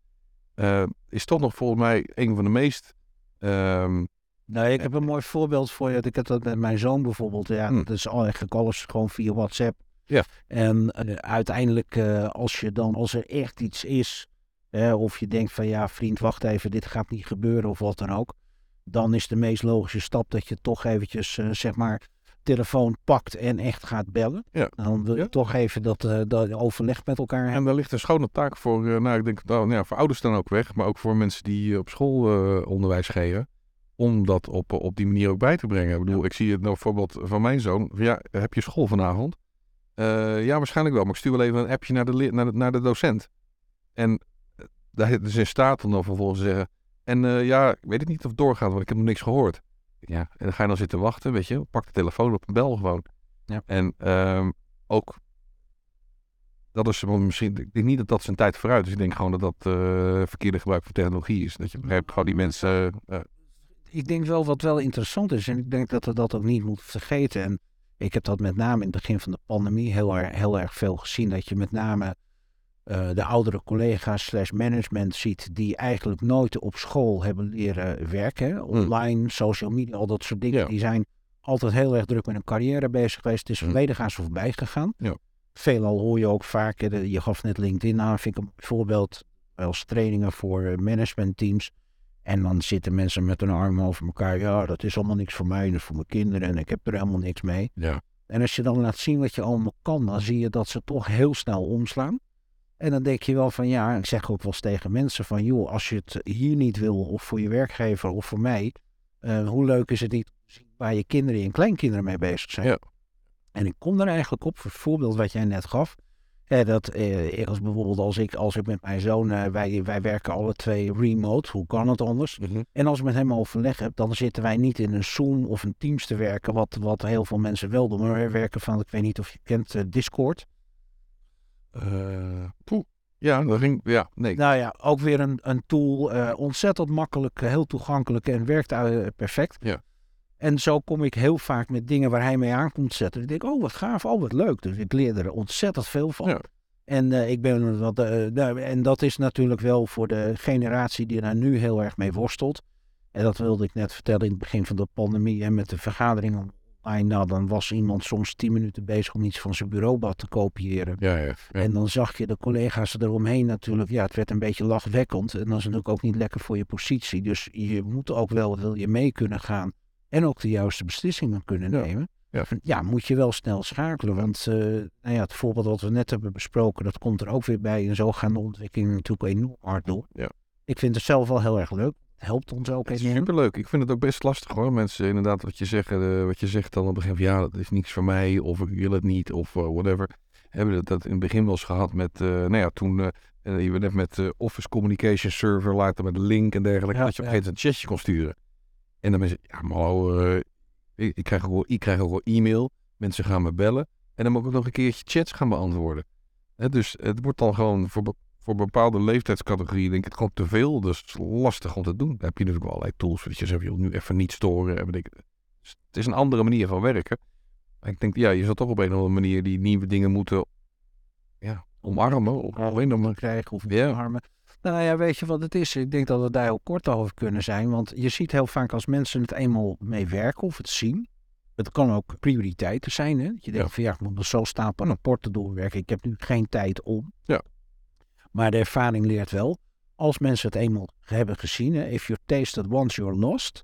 Is toch nog volgens mij een van de meest... Nee, ik heb een mooi voorbeeld voor je. Ik heb dat met mijn zoon bijvoorbeeld. Ja, Hm. dat is al eigenlijk alles gewoon via WhatsApp. Ja. En uiteindelijk, als je dan, als er echt iets is, of je denkt van ja, vriend, wacht even, dit gaat niet gebeuren of wat dan ook. Dan is de meest logische stap dat je toch eventjes, eh, zeg maar, telefoon pakt en echt gaat bellen. Ja. Dan wil je Ja. toch even dat, eh, dat overleg met elkaar hebben. En daar ligt een schone taak voor, eh, nou, ik denk, nou, nou ja, voor ouders dan ook weg, maar ook voor mensen die eh, op school onderwijs geven, om dat op, op die manier ook bij te brengen. Ik bedoel, ik zie het nou bijvoorbeeld van mijn zoon, van, ja, heb je school vanavond? Ja, waarschijnlijk wel, maar ik stuur wel even een appje naar de, naar de, naar de docent. En daar is in staat om dan vervolgens te zeggen, en ja, ik weet het niet of het doorgaat, want ik heb nog niks gehoord. Ja, en dan ga je dan zitten wachten, weet je, pak de telefoon op en bel gewoon. Ja. En ehm, ook dat is misschien. Ik denk niet dat dat zijn tijd vooruit is. Ik denk gewoon dat dat eh, verkeerde gebruik van technologie is. Dat je begrijpt, gewoon die mensen. eh, ik denk wel wat wel interessant is. En ik denk dat we dat ook niet moeten vergeten. En ik heb dat met name in het begin van de pandemie heel, erg- heel erg veel gezien. Dat je met name eh, de oudere collega's slash management ziet. Die eigenlijk nooit op school hebben leren werken. hè. Online, social media, al dat soort dingen. Ja. Die zijn altijd heel erg druk met hun carrière bezig geweest. Het is Hmm. volledig aan ze voorbij gegaan. Ja. Veelal hoor je ook vaak, de- je gaf net LinkedIn aan, vind ik een voorbeeld. Als trainingen voor eh, managementteams. En dan zitten mensen met hun armen over elkaar. Ja, dat is allemaal niks voor mij, is voor mijn kinderen en ik heb er helemaal niks mee. ja. En als je dan laat zien wat je allemaal kan, dan zie je dat ze toch heel snel omslaan. En dan denk je wel van ja, ik zeg ook wel eens tegen mensen van joh, als je het hier niet wil, of voor je werkgever of voor mij, eh, hoe leuk is het niet waar je kinderen en kleinkinderen mee bezig zijn. Ja. En ik kom er eigenlijk op voor het voorbeeld wat jij net gaf. Hè, dat eh, als bijvoorbeeld als ik, als ik met mijn zoon, eh, wij, wij werken alle twee remote, hoe kan het anders? Mhm. En als ik met hem overleg heb, dan zitten wij niet in een Zoom of een Teams te werken, wat, wat heel veel mensen wel doen. Maar wij werken van, ik weet niet of je kent, eh, Discord. Poeh. Ja, dat ging. Ja, nee. Nou ja, ook weer een, een tool, eh, ontzettend makkelijk, eh, heel toegankelijk en werkt perfect. Ja. En zo kom ik heel vaak met dingen waar hij mee aan komt zetten. Ik denk, oh wat gaaf, oh wat leuk. Dus ik leer er ontzettend veel van. Ja. En ik ben wat, nou, en dat is natuurlijk wel voor de generatie die daar nu heel erg mee worstelt. En dat wilde ik net vertellen in het begin van de pandemie en met de vergaderingen Nou, dan was iemand soms tien minuten bezig om iets van zijn bureaublad te kopiëren. Ja, ja. ja. En dan zag je de collega's eromheen natuurlijk. Ja, het werd een beetje lachwekkend. En dat is natuurlijk ook niet lekker voor je positie. Dus je moet ook wel, wil je mee kunnen gaan. En ook de juiste beslissingen kunnen nemen. Ja. Ja, moet je wel snel schakelen. Want eh, nou ja, het voorbeeld wat we net hebben besproken, dat komt er ook weer bij. En zo gaan de ontwikkelingen natuurlijk enorm hard door. Ja. Ik vind het zelf wel heel erg leuk. Helpt ons ook Het is superleuk. Ik vind het ook best lastig hoor. Mensen inderdaad wat je zegt, eh, wat je zegt dan op het begin van ja, dat is niks voor mij of ik wil het niet of eh, whatever. Hebben we dat in het begin wel eens gehad met, eh, nou ja, toen je net met Office Communication Server, later met Link en dergelijke, Ja, dat je op een gegeven moment een chatje kon sturen. En dan mensen, ja maar hallo, ik, ik, krijg ook wel, ik krijg ook wel e-mail, mensen gaan me bellen en dan moet ik ook nog een keertje chats gaan beantwoorden. Hè, dus het wordt dan gewoon voor, voor bepaalde leeftijdscategorieën denk ik gewoon te veel. Dus lastig om te doen. Daar heb je natuurlijk wel allerlei tools voor. Dat je zegt, joh, nu even niet storen. En ik. Dus het is een andere manier van werken. Maar ik denk, ja, je zal toch op een of andere manier die nieuwe dingen moeten ja, omarmen. Of alleen dan maar. krijgen of Ja. armen. Nou ja, weet je wat het is? Ik denk dat we daar heel kort over kunnen zijn. Want je ziet heel vaak als mensen het eenmaal mee werken of het zien. Het kan ook prioriteiten zijn. Hè? Dat je denkt Ja. van ja, ik moet nog zo stapel rapporten doorwerken. Ik heb nu geen tijd om. Ja. Maar de ervaring leert wel. Als mensen het eenmaal hebben gezien. If you taste it once, you're lost.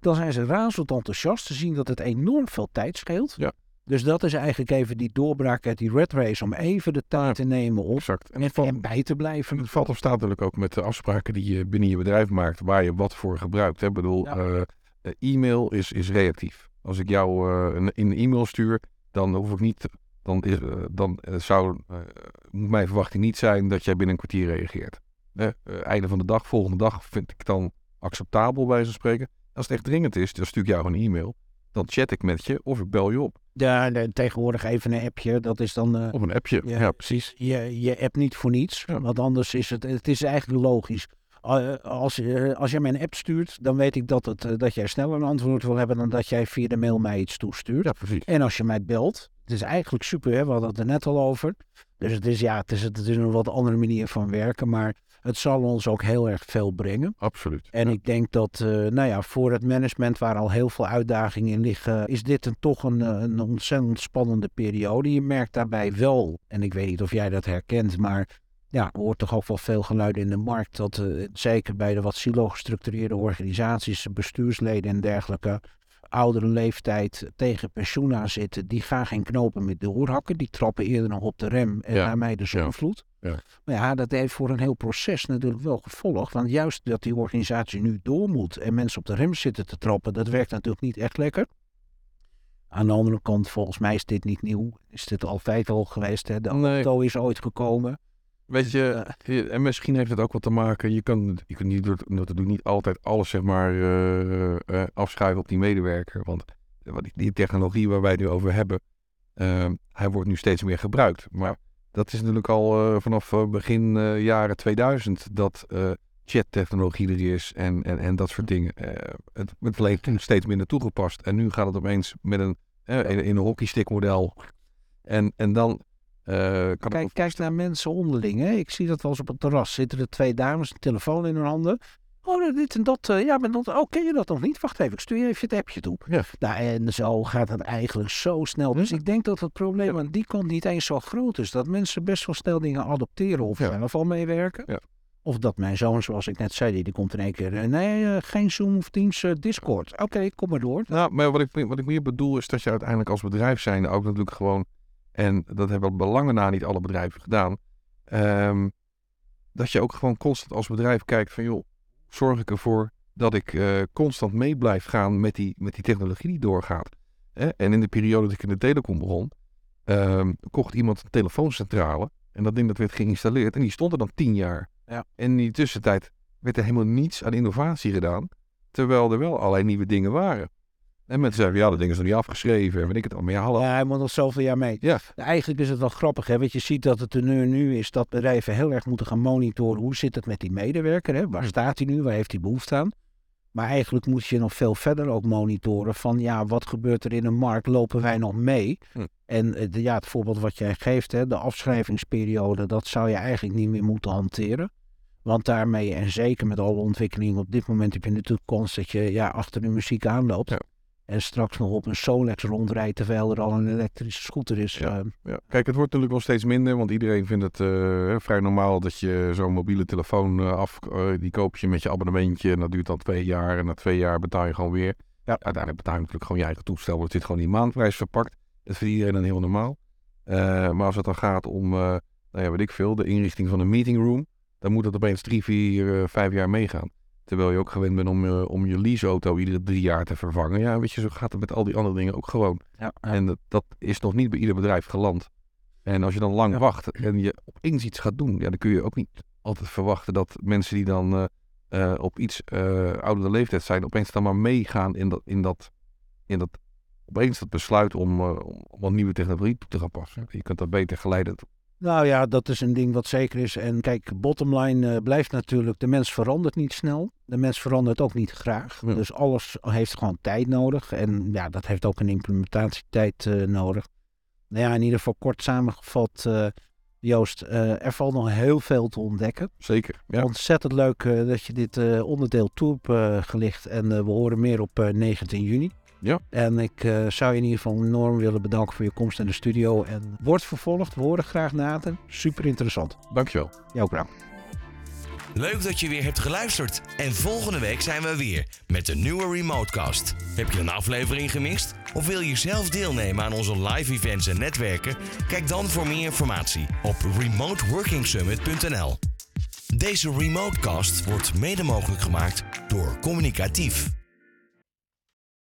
Dan zijn ze razend enthousiast. Ze zien dat het enorm veel tijd scheelt. Ja. Dus dat is eigenlijk even die doorbraak uit die red race. Om even de tijd te nemen om Exact. En en, het valt, en bij te blijven. het valt of staat natuurlijk ook met de afspraken die je binnen je bedrijf maakt, waar je wat voor gebruikt. hè. Ik bedoel, Ja. eh, eh, e-mail is, is reactief. Als ik jou eh, een, in een e-mail stuur, dan hoef ik niet, dan, is, eh, dan eh, zou eh, moet mijn verwachting niet zijn dat jij binnen een kwartier reageert. Einde van de dag, volgende dag vind ik dan acceptabel bij zo'n spreken. Als het echt dringend is, dan stuur ik jou een e-mail. Dan chat ik met je of ik bel je op. Ja, tegenwoordig even een appje. Dat is dan... eh, Of een appje. Ja. Ja, precies. je, je app niet voor niets. Ja. Want anders is het, het is eigenlijk logisch. Als, als jij mij een app stuurt, dan weet ik dat, het, dat jij sneller een antwoord wil hebben dan dat jij via de mail mij iets toestuurt. Ja, precies. En als je mij belt, het is eigenlijk super, hè? we hadden het er net al over. Dus het is, ja, het is, het is een wat andere manier van werken, maar het zal ons ook heel erg veel brengen. Absoluut. En Ja. ik denk dat, eh, nou ja, voor het management waar al heel veel uitdagingen in liggen, is dit een, toch een, eh, een ontzettend spannende periode. Je merkt daarbij wel, en ik weet niet of jij dat herkent, maar ja, er hoort toch ook wel veel geluiden in de markt dat eh, zeker bij de wat silo gestructureerde organisaties, bestuursleden en dergelijke, oudere leeftijd tegen pensioen aan zitten, die gaan geen knopen meer doorhakken. Die trappen eerder nog op de rem en Ja. naar mij de zonvloed. Ja. Maar ja, dat heeft voor een heel proces natuurlijk wel gevolg. Want juist dat die organisatie nu door moet en mensen op de rem zitten te trappen, dat werkt natuurlijk niet echt lekker. Aan de andere kant, volgens mij is dit niet nieuw. Is dit altijd al geweest. Hè? De Nee. auto is ooit gekomen. Weet je, Eh, en misschien heeft het ook wat te maken. Je kan, je kan niet, te doen, niet altijd alles zeg maar eh, eh, afschuiven op die medewerker. Want wat die, technologie waar wij het nu over hebben, eh, hij wordt nu steeds meer gebruikt. Maar dat is natuurlijk al eh, vanaf eh, begin eh, jaren 2000 dat eh chattechnologie er is en, en, en dat soort dingen. Eh, het alleen toen steeds minder toegepast. En nu gaat het opeens met een, eh, in, in een hockeystick model. En, en dan eh, Kijk, kijk naar mensen onderling. Hè? Ik zie dat wel eens op het terras. Zitten er twee dames, een telefoon in hun handen. Oh, dit en dat. eh, ja, maar dat, oh, ken je dat nog niet? Wacht even, ik stuur je even het appje toe. Ja. Nou, en zo gaat het eigenlijk zo snel. Dus ik denk dat het probleem aan die kant niet eens zo groot is. Dat mensen best wel snel dingen adopteren of zelf al meewerken. Of dat mijn zoon, zoals ik net zei, die, komt in één keer. eh, nee, geen Zoom of Teams, Discord. Oké, kom maar door. Nou, maar wat ik, wat ik meer bedoel is dat je uiteindelijk als bedrijf zijn ook natuurlijk gewoon, en dat hebben belangen na niet alle bedrijven gedaan, ehm, dat je ook gewoon constant als bedrijf kijkt van joh, zorg ik ervoor dat ik eh, constant mee blijf gaan met die, met die technologie die doorgaat. Hè? En in de periode dat ik in de telecom begon, ehm, kocht iemand een telefooncentrale en dat ding dat werd geïnstalleerd en die stond er dan tien jaar. Ja. En in die tussentijd werd er helemaal niets aan innovatie gedaan, terwijl er wel allerlei nieuwe dingen waren. En mensen zeggen, ja, dat ding is nog niet afgeschreven. En weet ik het al. Maar ja, hallo. Ja, hij moet nog zoveel jaar mee. Ja. Eigenlijk is het wel grappig, hè? want je ziet dat het teneur nu is dat bedrijven heel erg moeten gaan monitoren. Hoe zit het met die medewerker? Hè? Waar staat hij nu? Waar heeft hij behoefte aan? Maar eigenlijk moet je nog veel verder ook monitoren van ja, wat gebeurt er in een markt? Lopen wij nog mee? Hm. En eh, de, ja, het voorbeeld wat jij geeft, hè, de afschrijvingsperiode, dat zou je eigenlijk niet meer moeten hanteren. Want daarmee, en zeker met alle ontwikkelingen op dit moment, heb je natuurlijk kans dat je ja, achter de muziek aanloopt. Ja. En straks nog op een Solex rondrijdt terwijl er al een elektrische scooter is. Ja. eh. Ja. Kijk, het wordt natuurlijk wel steeds minder. Want iedereen vindt het eh, vrij normaal dat je zo'n mobiele telefoon eh, af... eh, die koop je met je abonnementje. En dat duurt dan twee jaar. En na twee jaar betaal je gewoon weer. Ja. Uiteindelijk betaal je natuurlijk gewoon je eigen toestel. Want het zit gewoon in maandprijs verpakt. Dat vindt iedereen dan heel normaal. Maar als het dan gaat om, nou ja, weet ik veel, de inrichting van een meetingroom. Dan moet dat opeens drie, vier, vijf jaar meegaan. Terwijl je ook gewend bent om, eh, om je leaseauto iedere drie jaar te vervangen. Ja, weet je, zo gaat het met al die andere dingen ook gewoon. Ja, ja. En dat, dat is nog niet bij ieder bedrijf geland. En als je dan lang Ja. wacht en je opeens iets gaat doen, ja, dan kun je ook niet altijd verwachten dat mensen die dan eh, eh, op iets oudere leeftijd zijn, opeens dan maar meegaan in dat, in dat, in dat opeens dat besluit om, om, om een nieuwe technologie toe te gaan passen. Je kunt dat beter geleiden. Nou ja, dat is een ding wat zeker is. En kijk, bottomline eh, blijft natuurlijk, de mens verandert niet snel. De mens verandert ook niet graag. Ja. Dus alles heeft gewoon tijd nodig. En ja, dat heeft ook een implementatietijd eh, nodig. Nou ja, in ieder geval kort samengevat, eh, Joost, er valt nog heel veel te ontdekken. Zeker. Ja. Ontzettend leuk dat je dit onderdeel toe hebt gelicht. En we horen meer op eh, 19 juni. Ja. En ik eh, zou je in ieder geval enorm willen bedanken voor je komst in de studio. En wordt vervolgd. We horen graag Nathan. Super interessant. Dankjewel. Jou ook. Leuk dat je weer hebt geluisterd. En volgende week zijn we weer met een nieuwe Remotecast. Heb je een aflevering gemist? Of wil je zelf deelnemen aan onze live events en netwerken? Kijk dan voor meer informatie op remoteworkingsummit.nl. Deze Remotecast wordt mede mogelijk gemaakt door Communicatief.